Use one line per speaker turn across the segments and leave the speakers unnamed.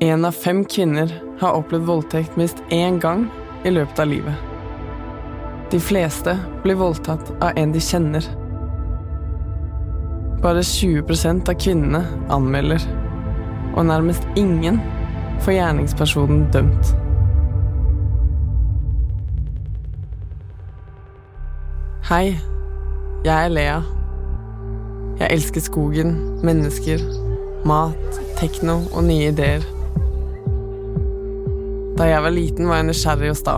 Én av fem kvinner har opplevd voldtekt minst én gang i løpet av livet. De fleste blir voldtatt av en de kjenner. Bare 20% av kvinnene anmelder, og nærmest ingen får gjerningspersonen dømt. Hei, jeg er Lea. Jeg elsker skogen, mennesker, mat, tekno og nye ideer. Da jeg var liten, var jeg nysgjerrig og sta.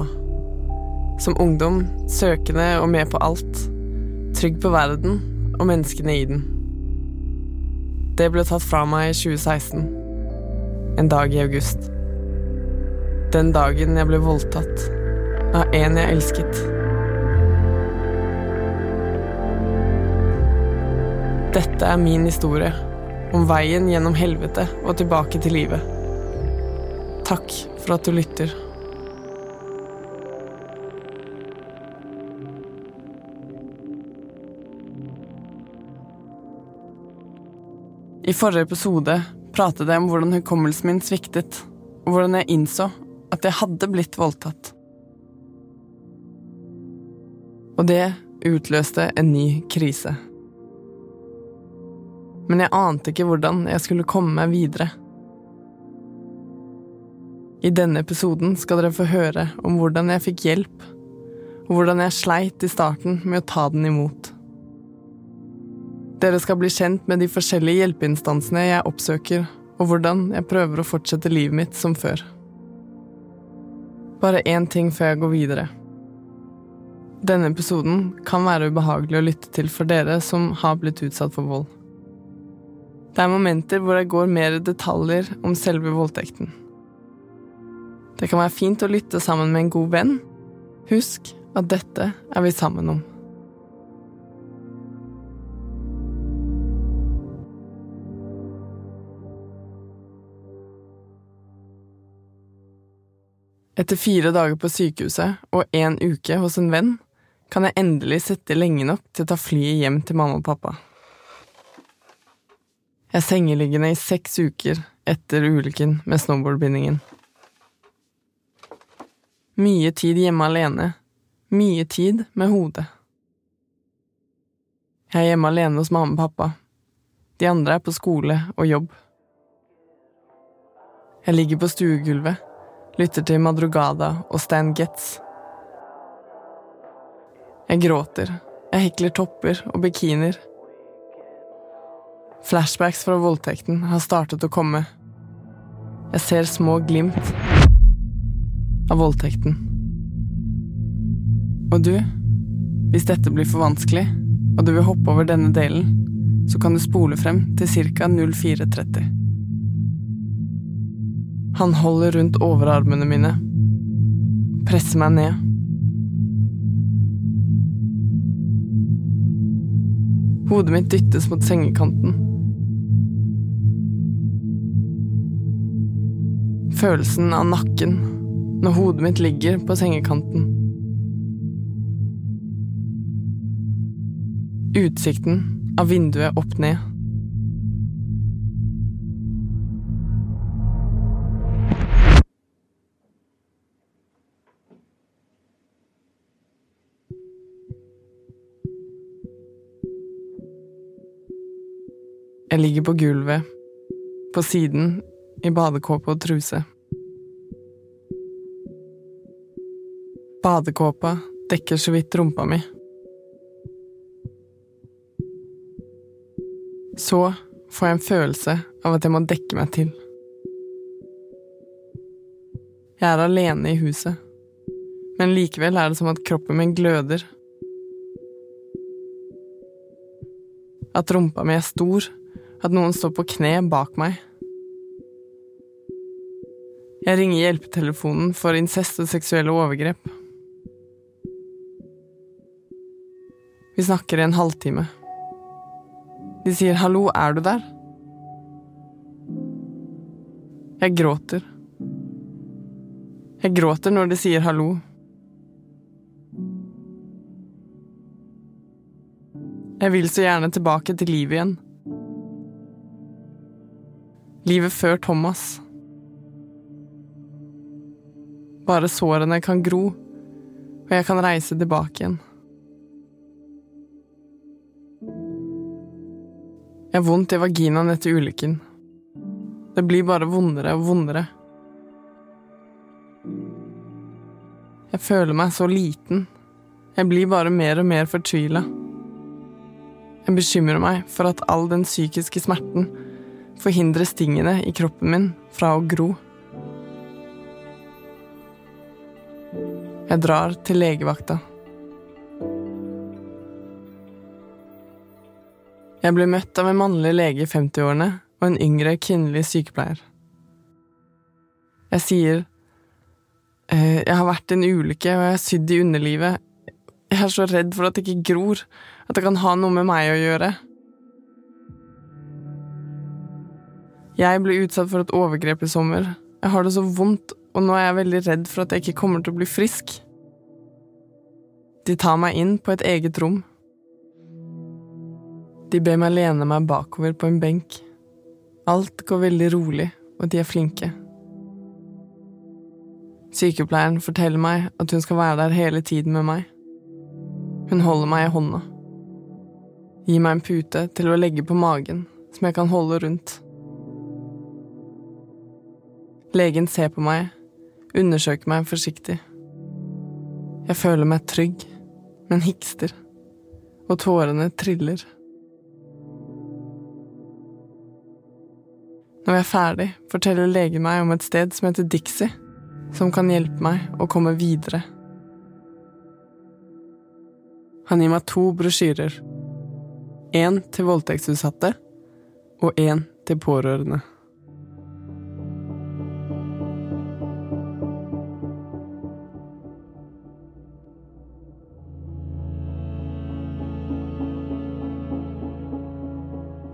Som ungdom søkende og med på alt. Trygg på verden og menneskene i den. Det ble tatt fra meg i 2016. En dag i august. Den dagen jeg ble voldtatt av en jeg elsket. Dette er min historie, om veien gjennom helvete og tilbake til livet. Takk for at du lytter. I forrige episode pratet jeg om hvordan hukommelsen min sviktet, og hvordan jeg innså at jeg hadde blitt voldtatt. Og det utløste en ny krise. Men jeg ante ikke hvordan jeg skulle komme meg videre. I denne episoden skal dere få høre om hvordan jeg fikk hjelp, og hvordan jeg sleit i starten med å ta den imot. Dere skal bli kjent med de forskjellige hjelpeinstansene jeg oppsøker, og hvordan jeg prøver å fortsette livet mitt som før. Bare én ting før jeg går videre. Denne episoden kan være ubehagelig å lytte til for dere som har blitt utsatt for vold. Det er momenter hvor jeg går mer i detaljer om selve voldtekten. Det kan være fint å lytte sammen med en god venn. Husk at dette er vi sammen om. Etter fire dager på sykehuset og én uke hos en venn kan jeg endelig sitte lenge nok til å ta flyet hjem til mamma og pappa. Jeg er sengeliggende i seks uker etter ulykken med snowboardbindingen. Mye tid hjemme alene. Mye tid med hodet. Jeg er hjemme alene hos mamma og pappa. De andre er på skole og jobb. Jeg ligger på stuegulvet, lytter til Madrugada og Stan Getz. Jeg gråter, jeg hekler topper og bikinier. Flashbacks fra voldtekten har startet å komme. Jeg ser små glimt av voldtekten. Og du, hvis dette blir for vanskelig, og du vil hoppe over denne delen, så kan du spole frem til ca. 04.30. Han holder rundt overarmene mine, presser meg ned. Hodet mitt dyttes mot sengekanten. Følelsen av nakken når hodet mitt ligger på sengekanten. Utsikten av vinduet opp ned. Jeg ligger på gulvet, på siden, i badekåpe og truse. Badekåpa dekker så vidt rumpa mi. Så får jeg en følelse av at jeg må dekke meg til. Jeg er alene i huset, men likevel er det som at kroppen min gløder. At rumpa mi er stor, at noen står på kne bak meg. Jeg ringer hjelpetelefonen for incest og seksuelle overgrep. Vi snakker i en halvtime. De sier 'hallo, er du der?' Jeg gråter. Jeg gråter når de sier 'hallo'. Jeg vil så gjerne tilbake til livet igjen. Livet før Thomas. bare sårene kan gro, og jeg kan reise tilbake igjen. Jeg har vondt i vaginaen etter ulykken. Det blir bare vondere og vondere. Jeg føler meg så liten. Jeg blir bare mer og mer fortvila. Jeg bekymrer meg for at all den psykiske smerten forhindrer stingene i kroppen min fra å gro. Jeg drar til legevakta. Jeg ble møtt av en mannlig lege i 50-årene og en yngre kvinnelig sykepleier. Jeg sier eh, jeg har vært i en ulykke og jeg er sydd i underlivet. Jeg er så redd for at det ikke gror, at det kan ha noe med meg å gjøre. Jeg ble utsatt for et overgrep i sommer. Jeg har det så vondt, og nå er jeg veldig redd for at jeg ikke kommer til å bli frisk. De tar meg inn på et eget rom. De ber meg lene meg bakover på en benk. Alt går veldig rolig, og de er flinke. Sykepleieren forteller meg at hun skal være der hele tiden med meg. Hun holder meg i hånda. Gir meg en pute til å legge på magen, som jeg kan holde rundt. Legen ser på meg, undersøker meg forsiktig. Jeg føler meg trygg, men hikster, og tårene triller. Når jeg er ferdig, forteller legen meg om et sted som heter Dixie, som kan hjelpe meg å komme videre. Han gir meg to brosjyrer. Én til voldtektsutsatte og én til pårørende.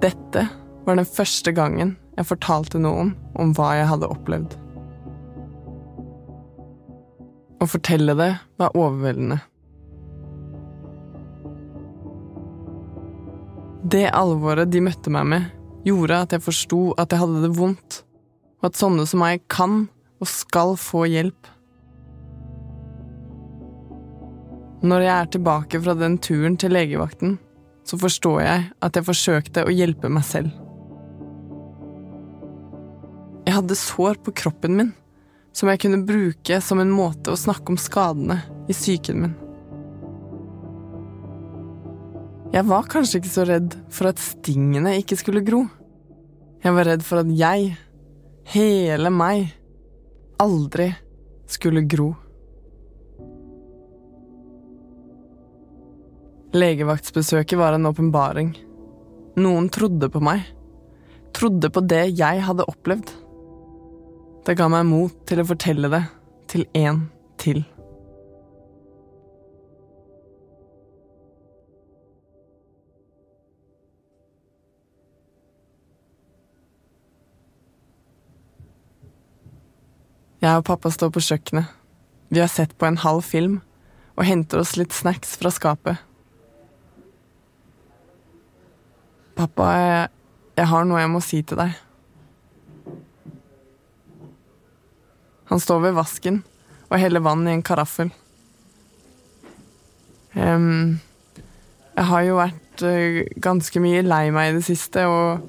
Dette var den første gangen jeg fortalte noen om hva jeg hadde opplevd. Å fortelle det var overveldende. Det alvoret de møtte meg med, gjorde at jeg forsto at jeg hadde det vondt, og at sånne som meg kan og skal få hjelp. Når jeg er tilbake fra den turen til legevakten, så forstår jeg at jeg forsøkte å hjelpe meg selv. Jeg hadde sår på kroppen min som jeg kunne bruke som en måte å snakke om skadene i psyken min. Jeg var kanskje ikke så redd for at stingene ikke skulle gro. Jeg var redd for at jeg, hele meg, aldri skulle gro. Legevaktsbesøket var en åpenbaring. Noen trodde på meg. Trodde på det jeg hadde opplevd. Det ga meg mot til å fortelle det til en til. Jeg og pappa står på kjøkkenet. Vi har sett på en halv film og henter oss litt snacks fra skapet. Pappa, jeg, jeg har noe jeg må si til deg. Han står ved vasken og heller vann i en karaffel. Um, jeg har jo vært uh, ganske mye lei meg i det siste, og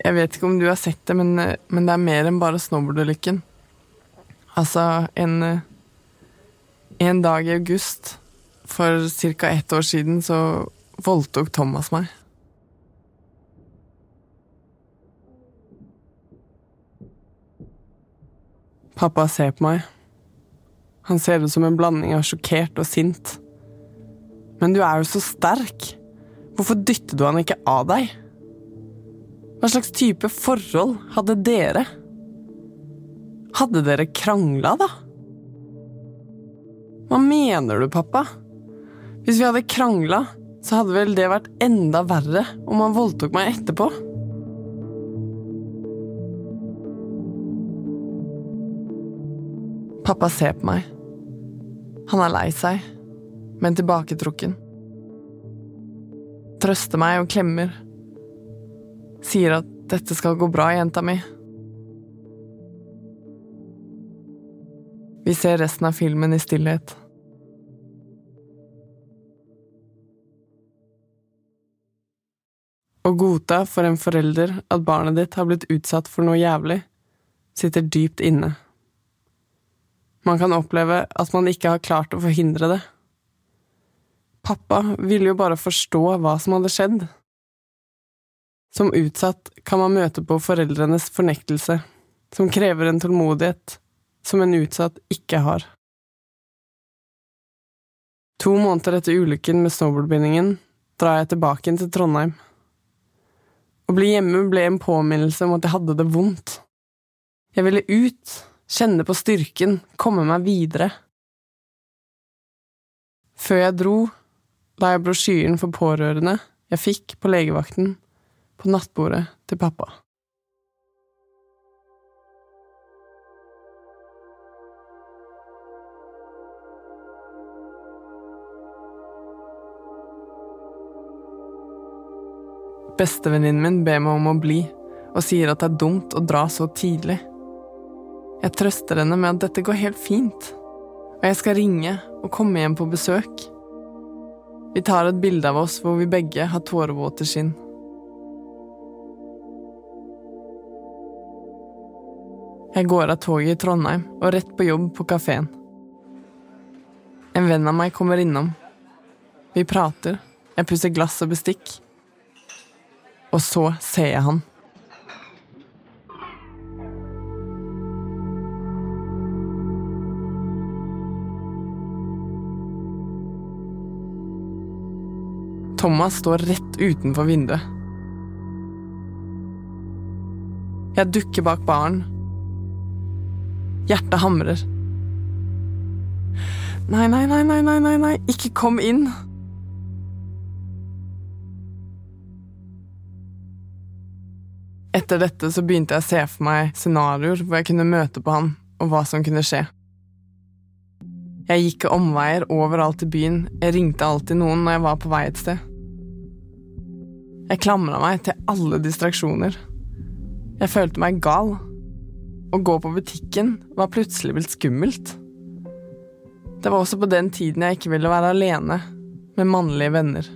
jeg vet ikke om du har sett det, men, uh, men det er mer enn bare snowboardulykken. Altså, en, uh, en dag i august for ca. ett år siden så voldtok Thomas meg. Pappa ser på meg. Han ser ut som en blanding av sjokkert og sint. Men du er jo så sterk. Hvorfor dytter du han ikke av deg? Hva slags type forhold hadde dere? Hadde dere krangla, da? Hva mener du, pappa? Hvis vi hadde krangla, så hadde vel det vært enda verre om han voldtok meg etterpå? Pappa ser på meg. Han er lei seg, men tilbaketrukken. Trøster meg og klemmer. Sier at dette skal gå bra, jenta mi. Vi ser resten av filmen i stillhet. Å godta for en forelder at barnet ditt har blitt utsatt for noe jævlig, sitter dypt inne. Man kan oppleve at man ikke har klart å forhindre det. Pappa ville jo bare forstå hva som hadde skjedd. Som utsatt kan man møte på foreldrenes fornektelse, som krever en tålmodighet som en utsatt ikke har. To måneder etter ulykken med snowboardbindingen drar jeg tilbake til Trondheim. Å bli hjemme ble en påminnelse om at jeg hadde det vondt. Jeg ville ut, kjenne på styrken, komme meg videre. Før jeg dro, la jeg brosjyren for pårørende jeg fikk på legevakten, på nattbordet til pappa. Bestevenninnen min ber meg om å bli, og sier at det er dumt å dra så tidlig. Jeg trøster henne med at dette går helt fint, og jeg skal ringe og komme hjem på besøk. Vi tar et bilde av oss hvor vi begge har tårevåte skinn. Jeg går av toget i Trondheim og rett på jobb på kafeen. En venn av meg kommer innom. Vi prater, jeg pusser glass og bestikk. Og så ser jeg han. Thomas står rett utenfor vinduet. Jeg dukker bak baren. Hjertet hamrer. Nei, nei, nei, nei, nei, nei, nei, ikke kom inn! Etter dette så begynte jeg å se for meg scenarioer hvor jeg kunne møte på han, og hva som kunne skje. Jeg gikk omveier overalt i byen, jeg ringte alltid noen når jeg var på vei et sted. Jeg klamra meg til alle distraksjoner. Jeg følte meg gal. Å gå på butikken var plutselig blitt skummelt. Det var også på den tiden jeg ikke ville være alene med mannlige venner.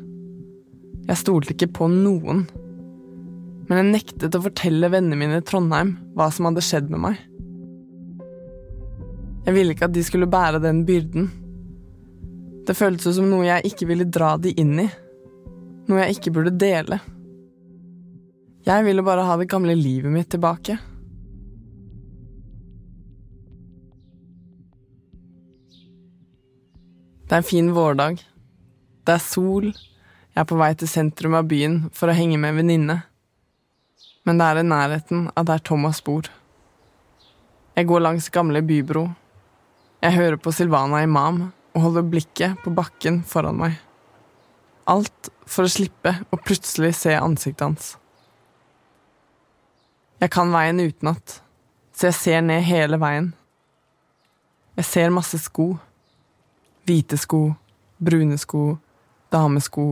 Jeg stolte ikke på noen men jeg nektet å fortelle vennene mine i Trondheim hva som hadde skjedd med meg. Jeg ville ikke at de skulle bære den byrden. Det føltes som noe jeg ikke ville dra de inn i, noe jeg ikke burde dele. Jeg ville bare ha det gamle livet mitt tilbake. Det er en fin vårdag. Det er sol. Jeg er på vei til sentrum av byen for å henge med en venninne men det er i nærheten av der Thomas bor. Jeg går langs gamle bybro. Jeg hører på Silvana Imam og holder blikket på bakken foran meg. Alt for å slippe å plutselig se ansiktet hans. Jeg kan veien utenat, så jeg ser ned hele veien. Jeg ser masse sko. Hvite sko, brune sko, damesko,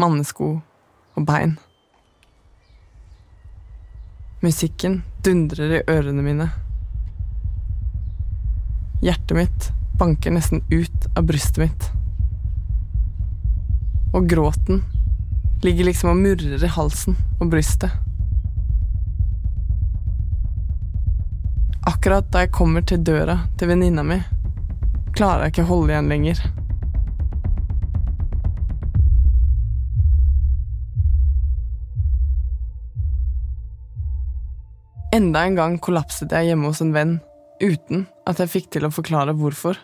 mannesko og bein. Musikken dundrer i ørene mine. Hjertet mitt banker nesten ut av brystet mitt. Og gråten ligger liksom og murrer i halsen og brystet. Akkurat da jeg kommer til døra til venninna mi, klarer jeg ikke å holde igjen lenger. Enda en gang kollapset jeg hjemme hos en venn, uten at jeg fikk til å forklare hvorfor.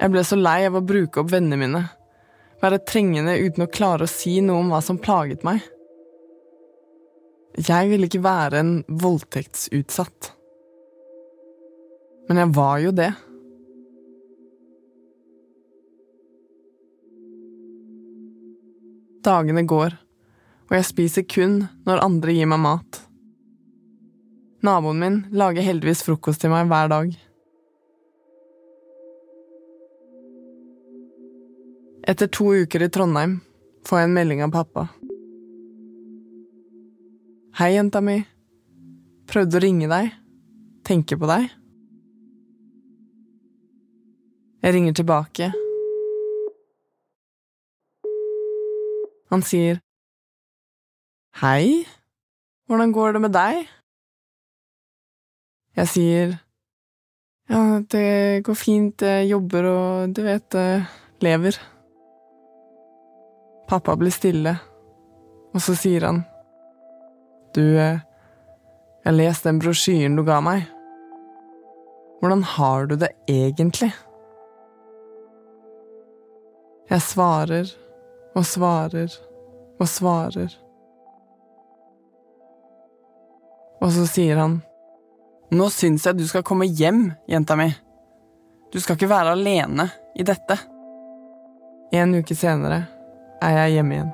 Jeg ble så lei av å bruke opp vennene mine, være trengende uten å klare å si noe om hva som plaget meg. Jeg ville ikke være en voldtektsutsatt. Men jeg var jo det. Dagene går, og jeg spiser kun når andre gir meg mat. Naboen min lager heldigvis frokost til meg hver dag. Etter to uker i Trondheim får jeg en melding av pappa. Hei, jenta mi. Prøvde å ringe deg. Tenke på deg. Jeg ringer tilbake. Han sier Hei, hvordan går det med deg? Jeg sier Ja, det går fint, jeg jobber og du vet, lever. Pappa blir stille, og så sier han Du, jeg leste den brosjyren du ga meg. Hvordan har du det egentlig? Jeg svarer og svarer og svarer. Og så sier han, Nå syns jeg du skal komme hjem, jenta mi. Du skal ikke være alene i dette. En uke senere er jeg hjemme igjen.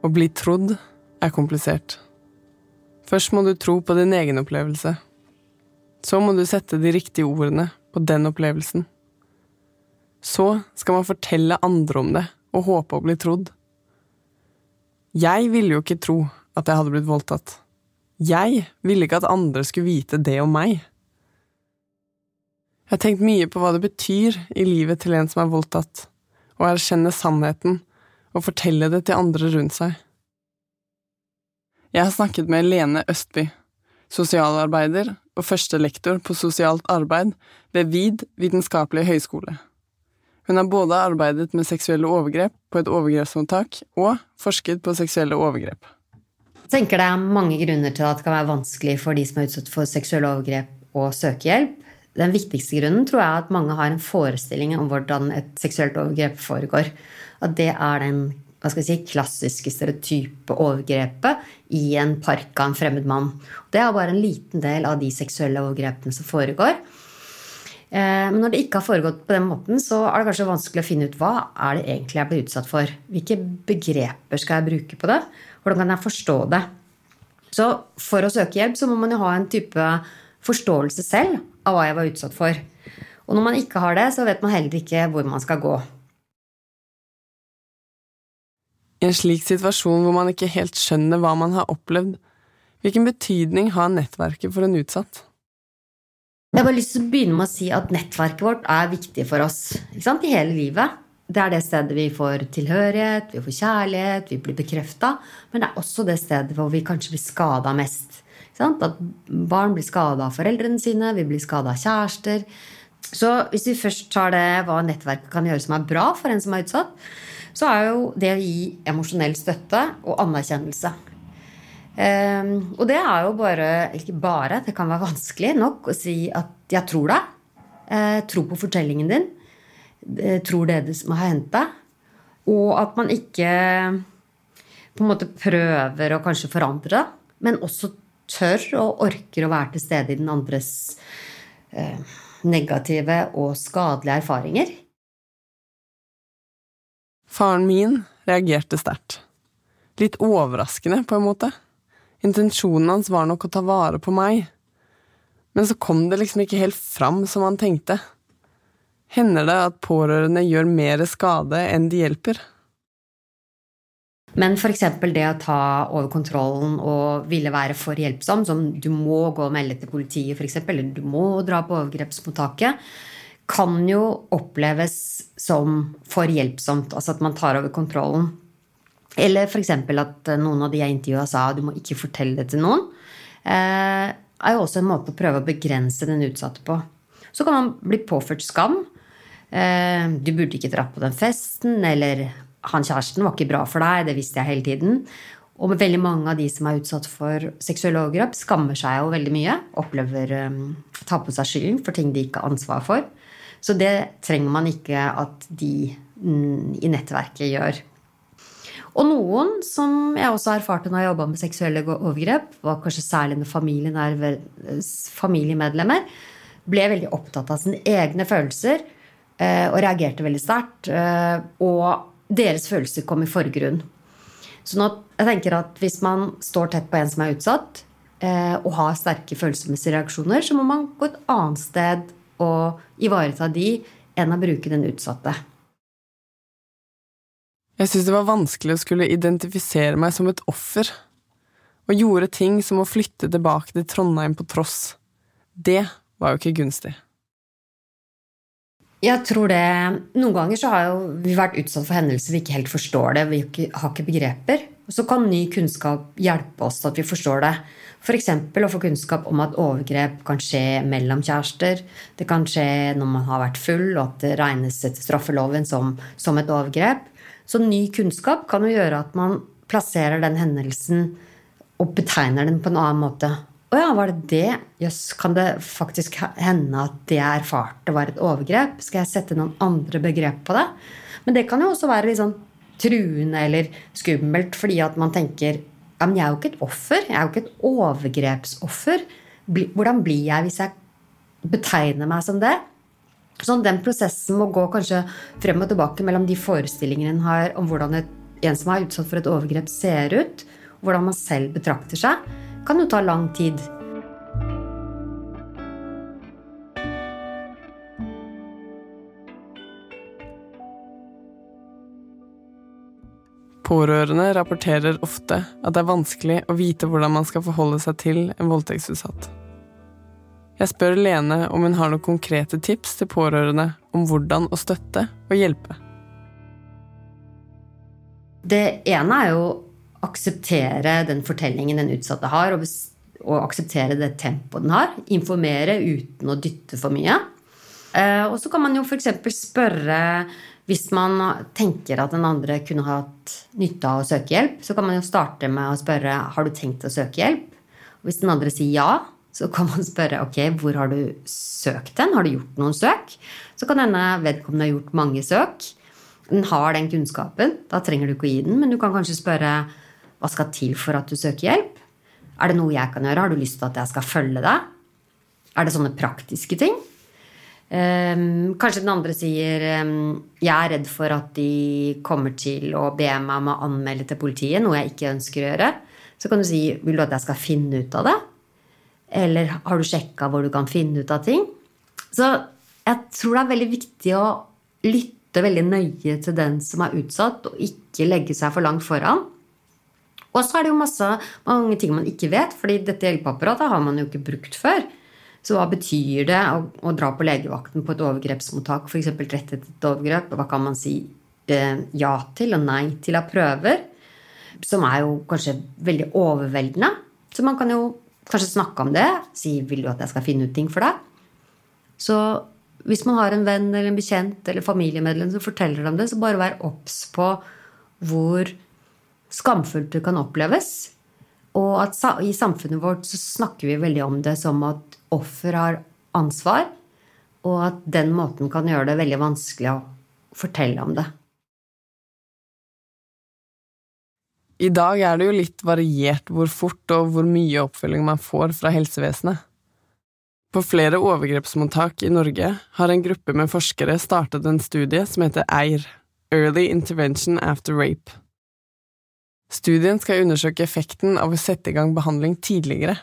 Å bli trodd er komplisert. Først må du tro på din egen opplevelse. Så må du sette de riktige ordene på den opplevelsen. Så skal man fortelle andre om det og håpe å bli trodd. Jeg ville jo ikke tro at jeg hadde blitt voldtatt. Jeg ville ikke at andre skulle vite det om meg. Jeg har tenkt mye på hva det betyr i livet til en som er voldtatt, å erkjenne sannheten og fortelle det til andre rundt seg. Jeg har snakket med Lene Østby, sosialarbeider og førstelektor på sosialt arbeid ved VID vitenskapelige høgskole. Hun har både arbeidet med seksuelle overgrep på et overgrepsmottak og forsket på seksuelle overgrep.
Jeg tenker det er mange grunner til at det kan være vanskelig for de som er utsatt for seksuelle overgrep, å søke hjelp. Den viktigste grunnen tror jeg er at mange har en forestilling om hvordan et seksuelt overgrep foregår at det er den si, klassiske stereotype overgrepet i en park av en fremmed mann. Det er bare en liten del av de seksuelle overgrepene som foregår. Eh, men når det ikke har foregått på den måten, så er det kanskje vanskelig å finne ut hva er det egentlig jeg blir utsatt for. Hvilke begreper skal jeg bruke på det? Hvordan kan jeg forstå det? Så for å søke hjelp så må man jo ha en type forståelse selv av hva jeg var utsatt for. Og når man ikke har det, så vet man heller ikke hvor man skal gå.
I en slik situasjon hvor man ikke helt skjønner hva man har opplevd, hvilken betydning har nettverket for en utsatt?
Jeg har bare lyst til å begynne med å si at nettverket vårt er viktig for oss i hele livet. Det er det stedet vi får tilhørighet, vi får kjærlighet, vi blir bekrefta. Men det er også det stedet hvor vi kanskje blir skada mest. At barn blir skada av foreldrene sine, vi blir skada av kjærester. Så hvis vi først tar det hva nettverket kan gjøre som er bra for en som er utsatt, så er jo det å gi emosjonell støtte og anerkjennelse. Um, og det er jo bare Ikke bare, det kan være vanskelig nok å si at 'jeg tror deg'. Uh, tro på fortellingen din. Uh, tror det som har hendt deg. Og at man ikke på en måte prøver å kanskje forandre det, men også tør og orker å være til stede i den andres uh, negative og skadelige erfaringer.
Faren min reagerte sterkt. Litt overraskende, på en måte. Intensjonen hans var nok å ta vare på meg. Men så kom det liksom ikke helt fram som han tenkte. Hender det at pårørende gjør mer skade enn de hjelper?
Men f.eks. det å ta over kontrollen og ville være for hjelpsom, som du må gå og melde til politiet, f.eks., eller du må dra på overgrepsmottaket, kan jo oppleves som for hjelpsomt. Altså at man tar over kontrollen. Eller f.eks. at noen av de jeg intervjua, sa du må ikke fortelle det til noen. Eh, er jo også en måte å prøve å begrense den utsatte på. Så kan man bli påført skam. Eh, du burde ikke dra på den festen. Eller han kjæresten var ikke bra for deg. Det visste jeg hele tiden. Og veldig mange av de som er utsatt for seksuelle overgrep, skammer seg jo veldig mye. Opplever um, tar på seg skylden for ting de ikke har ansvar for. Så det trenger man ikke at de mm, i nettverket gjør. Og noen som jeg også erfarte når jeg jobba med seksuelle overgrep, var kanskje særlig når familien er familiemedlemmer, ble veldig opptatt av sine egne følelser eh, og reagerte veldig sterkt. Eh, og deres følelser kom i forgrunn. Så jeg tenker at hvis man står tett på en som er utsatt, eh, og har sterke følelsesmessige reaksjoner, så må man gå et annet sted og ivareta de enn å bruke den utsatte.
Jeg syntes det var vanskelig å skulle identifisere meg som et offer, og gjorde ting som å flytte tilbake til Trondheim på tross. Det var jo ikke gunstig.
Jeg tror det Noen ganger så har vi vært utsatt for hendelser vi ikke helt forstår det. Vi har ikke begreper. Så kan ny kunnskap hjelpe oss til at vi forstår det. F.eks. å få kunnskap om at overgrep kan skje mellom kjærester. Det kan skje når man har vært full, og at det regnes etter straffeloven som, som et overgrep. Så ny kunnskap kan jo gjøre at man plasserer den hendelsen og betegner den på en annen måte. Å ja, var det det? Jøss, kan det faktisk hende at det jeg erfarte, var et overgrep? Skal jeg sette noen andre begrep på det? Men det kan jo også være litt sånn truende eller skummelt, fordi at man tenker ja, men jeg er jo ikke et offer. Jeg er jo ikke et overgrepsoffer. Hvordan blir jeg hvis jeg betegner meg som det? Sånn, Den prosessen må gå kanskje frem og tilbake mellom de forestillingene en har om hvordan et, en som er utsatt for et overgrep, ser ut, hvordan man selv betrakter seg, kan jo ta lang tid.
Pårørende rapporterer ofte at det er vanskelig å vite hvordan man skal forholde seg til en voldtektsutsatt. Jeg spør Lene om hun har noen konkrete tips til pårørende om hvordan å støtte og hjelpe.
Det ene er jo å akseptere den fortellingen den utsatte har, og, akseptere det tempoet den har. Informere uten å dytte for mye. Eh, og så kan man jo f.eks. spørre hvis man tenker at den andre kunne hatt nytte av å søke hjelp, så kan man jo starte med å spørre har du tenkt å søke hjelp. Og hvis den andre sier ja, så kan man spørre ok, hvor har du søkt den? Har du gjort noen søk? Så kan denne vedkommende ha gjort mange søk. Den har den kunnskapen. Da trenger du ikke å gi den, men du kan kanskje spørre hva skal til for at du søker hjelp? Er det noe jeg kan gjøre? Har du lyst til at jeg skal følge deg? Er det sånne praktiske ting? Um, kanskje den andre sier um, jeg er redd for at de kommer til å be meg om å anmelde til politiet, noe jeg ikke ønsker å gjøre. Så kan du si vil du at jeg skal finne ut av det? Eller har du sjekka hvor du kan finne ut av ting? Så jeg tror det er veldig viktig å lytte veldig nøye til den som er utsatt, og ikke legge seg for langt foran. Og så er det jo masse, mange ting man ikke vet, fordi dette hjelpeapparatet har man jo ikke brukt før. Så hva betyr det å, å dra på legevakten på et overgrepsmottak, f.eks. rett etter et overgrep? Hva kan man si eh, ja til og nei til av prøver? Som er jo kanskje veldig overveldende. Så man kan jo kanskje snakke om det. Si 'vil du at jeg skal finne ut ting for deg'? Så hvis man har en venn eller en bekjent eller familiemedlem som forteller om det, så bare vær obs på hvor skamfullt det kan oppleves. Og at i samfunnet vårt så snakker vi veldig om det som at offer har ansvar, og at den måten kan gjøre det veldig vanskelig å fortelle om det.
I dag er det jo litt variert hvor fort og hvor mye oppfølging man får fra helsevesenet. På flere overgrepsmottak i Norge har en gruppe med forskere startet en studie som heter EIR, Early Intervention After Rape. Studien skal undersøke effekten av å sette i gang behandling tidligere.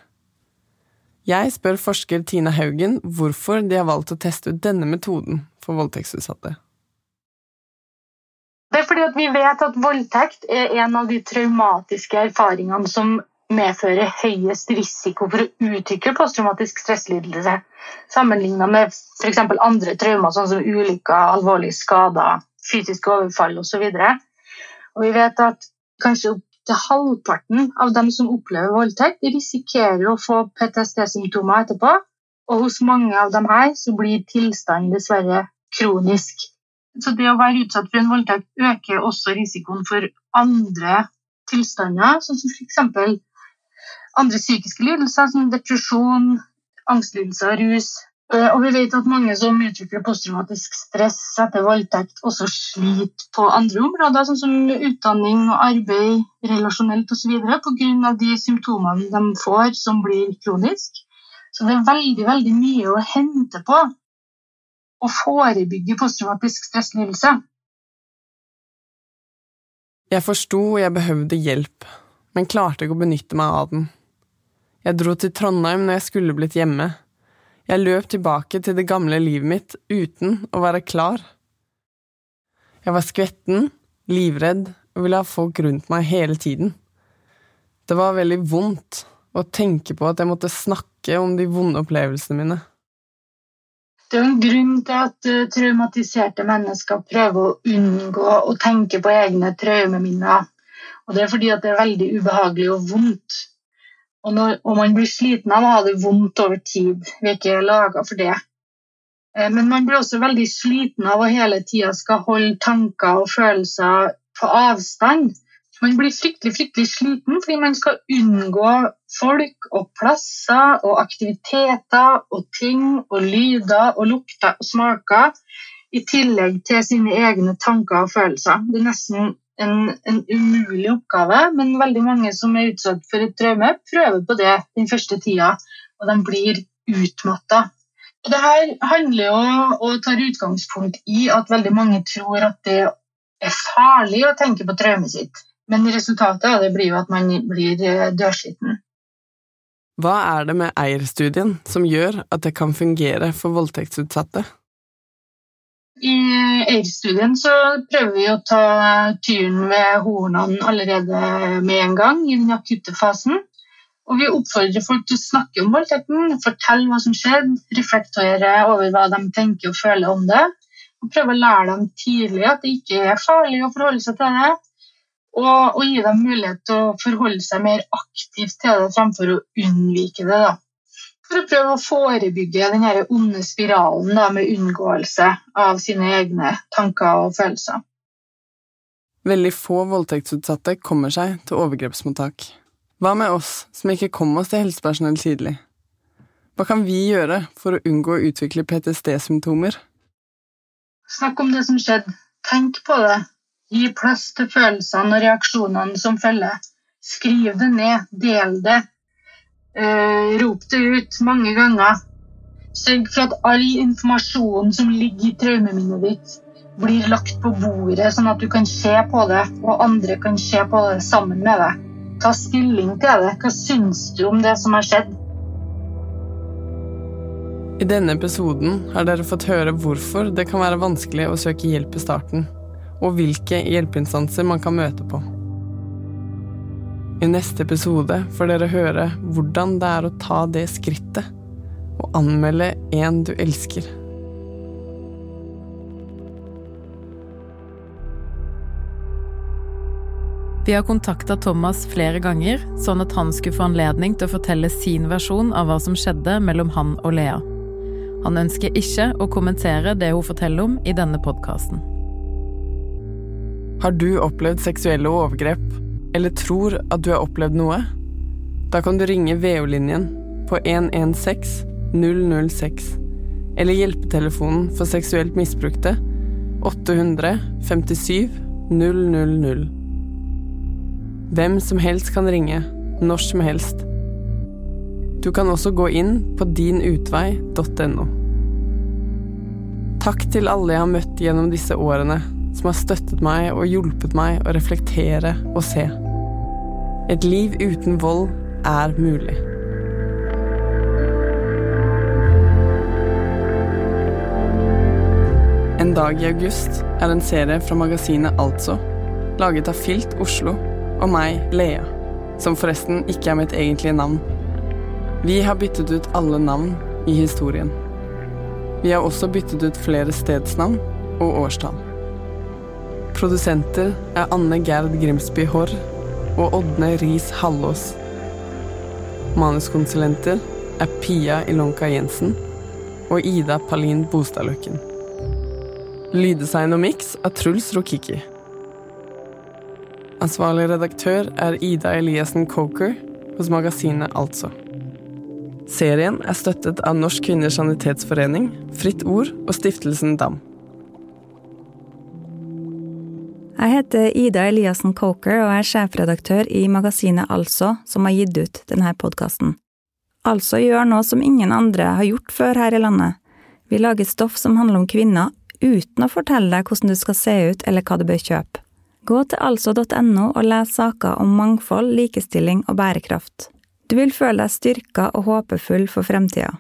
Jeg spør forsker Tina Haugen hvorfor de har valgt å teste ut denne metoden for voldtektsutsatte.
Det er fordi vi vet at voldtekt er en av de traumatiske erfaringene som medfører høyest risiko for å utvikle posttraumatisk stresslidelse, sammenlignet med f.eks. andre traumer, sånn som ulykker, alvorlige skader, fysiske overfall osv. Vi vet at kanskje opptil halvparten av dem som opplever voldtekt, risikerer å få PTSD-symptomer etterpå. Og hos mange av dem her så blir tilstanden dessverre kronisk. Så det å være utsatt for en voldtekt øker også risikoen for andre tilstander, sånn som f.eks. andre psykiske lidelser som depresjon, angstlidelser, rus, og vi vet at mange som utvikler posttraumatisk stress etter voldtekt, også sliter på andre områder, sånn som utdanning og arbeid, relasjonelt osv. pga. de symptomene de får som blir kronisk. Så det er veldig, veldig mye å hente på å forebygge posttraumatisk stresslidelse.
Jeg forsto jeg behøvde hjelp, men klarte ikke å benytte meg av den. Jeg dro til Trondheim når jeg skulle blitt hjemme Jeg løp tilbake til det gamle livet mitt uten å være klar. Jeg var skvetten, livredd og ville ha folk rundt meg hele tiden. Det var veldig vondt å tenke på at jeg måtte snakke om de vonde opplevelsene mine.
Det er en grunn til at uh, traumatiserte mennesker prøver å unngå å tenke på egne traumeminner. Og det er fordi det er veldig ubehagelig og vondt. Og, når, og man blir sliten av å ha det vondt over tid. Vi er ikke laga for det. Uh, men man blir også veldig sliten av å hele tida skal holde tanker og følelser på avstand. Man blir fryktelig, fryktelig sliten fordi man skal unngå folk og plasser og aktiviteter og ting og lyder og lukter og smaker i tillegg til sine egne tanker og følelser. Det er nesten en, en umulig oppgave, men veldig mange som er utsatt for et traume, prøver på det den første tida, og de blir utmatta. Det her handler jo og tar utgangspunkt i at veldig mange tror at det er farlig å tenke på traumet sitt. Men resultatet av det blir jo at man blir eh, dørsliten.
Hva er det med eierstudien som gjør at det kan fungere for voldtektsutsatte?
I eierstudien så prøver vi å ta tyren ved hornene allerede med en gang i den akutte fasen. Og vi oppfordrer folk til å snakke om voldtekten, fortelle hva som skjedde, reflektere over hva de tenker og føler om det. Og prøve å lære dem tidlig at det ikke er farlig å forholde seg til det, og, og, gi dem mulighet til å forholde seg mer aktivt til det fremfor å unnvike det. Da. For å prøve å forebygge den onde spiralen da, med unngåelse av sine egne tanker og følelser.
Veldig få voldtektsutsatte kommer seg til overgrepsmottak. Hva med oss som ikke kom oss til helsepersonell tidlig? Hva kan vi gjøre for å unngå å utvikle PTSD-symptomer?
Snakk om det som skjedde. Tenk på det. Gi plass til følelsene og reaksjonene som følger. Skriv det ned, del det. Uh, rop det ut mange ganger. Sørg for at all informasjonen som ligger i traumeminnet ditt, blir lagt på bordet, sånn at du kan se på det, og andre kan se på det sammen med deg. Ta stilling til det. Hva syns du om det som har skjedd?
I denne episoden har dere fått høre hvorfor det kan være vanskelig å søke hjelp i starten og hvilke hjelpeinstanser man kan møte på. I neste episode får dere høre hvordan det er å ta det skrittet og anmelde en du elsker.
Vi har kontakta Thomas flere ganger, sånn at han skulle få anledning til å fortelle sin versjon av hva som skjedde mellom han og Lea. Han ønsker ikke å kommentere det hun forteller om i denne podkasten.
Har du opplevd seksuelle overgrep, eller tror at du har opplevd noe? Da kan du ringe VO-linjen på 116 006, eller hjelpetelefonen for seksuelt misbrukte 800 57 000. Hvem som helst kan ringe, når som helst. Du kan også gå inn på dinutvei.no. Takk til alle jeg har møtt gjennom disse årene som har støttet meg og hjulpet meg å reflektere og se. Et liv uten vold er mulig. En dag i august er en serie fra magasinet Altså, laget av Filt Oslo og meg, Lea, som forresten ikke er mitt egentlige navn. Vi har byttet ut alle navn i historien. Vi har også byttet ut flere stedsnavn og årstall. Produsenter er Anne Gerd Grimsby Haarr og Ådne Riis Hallås. Manuskonsulenter er Pia Ilonka Jensen og Ida Palin Bostadløkken. Lyddesign og miks er Truls Rokiki. Ansvarlig redaktør er Ida Eliassen Coker hos magasinet Altså. Serien er støttet av Norsk Kvinners Sanitetsforening, Fritt Ord og Stiftelsen DAM.
Jeg heter Ida Eliassen Coker og er sjefredaktør i magasinet Altså, som har gitt ut denne podkasten. Altså gjør noe som ingen andre har gjort før her i landet. Vi lager stoff som handler om kvinner, uten å fortelle deg hvordan du skal se ut eller hva du bør kjøpe. Gå til altså.no og les saker om mangfold, likestilling og bærekraft. Du vil føle deg styrka og håpefull for fremtida.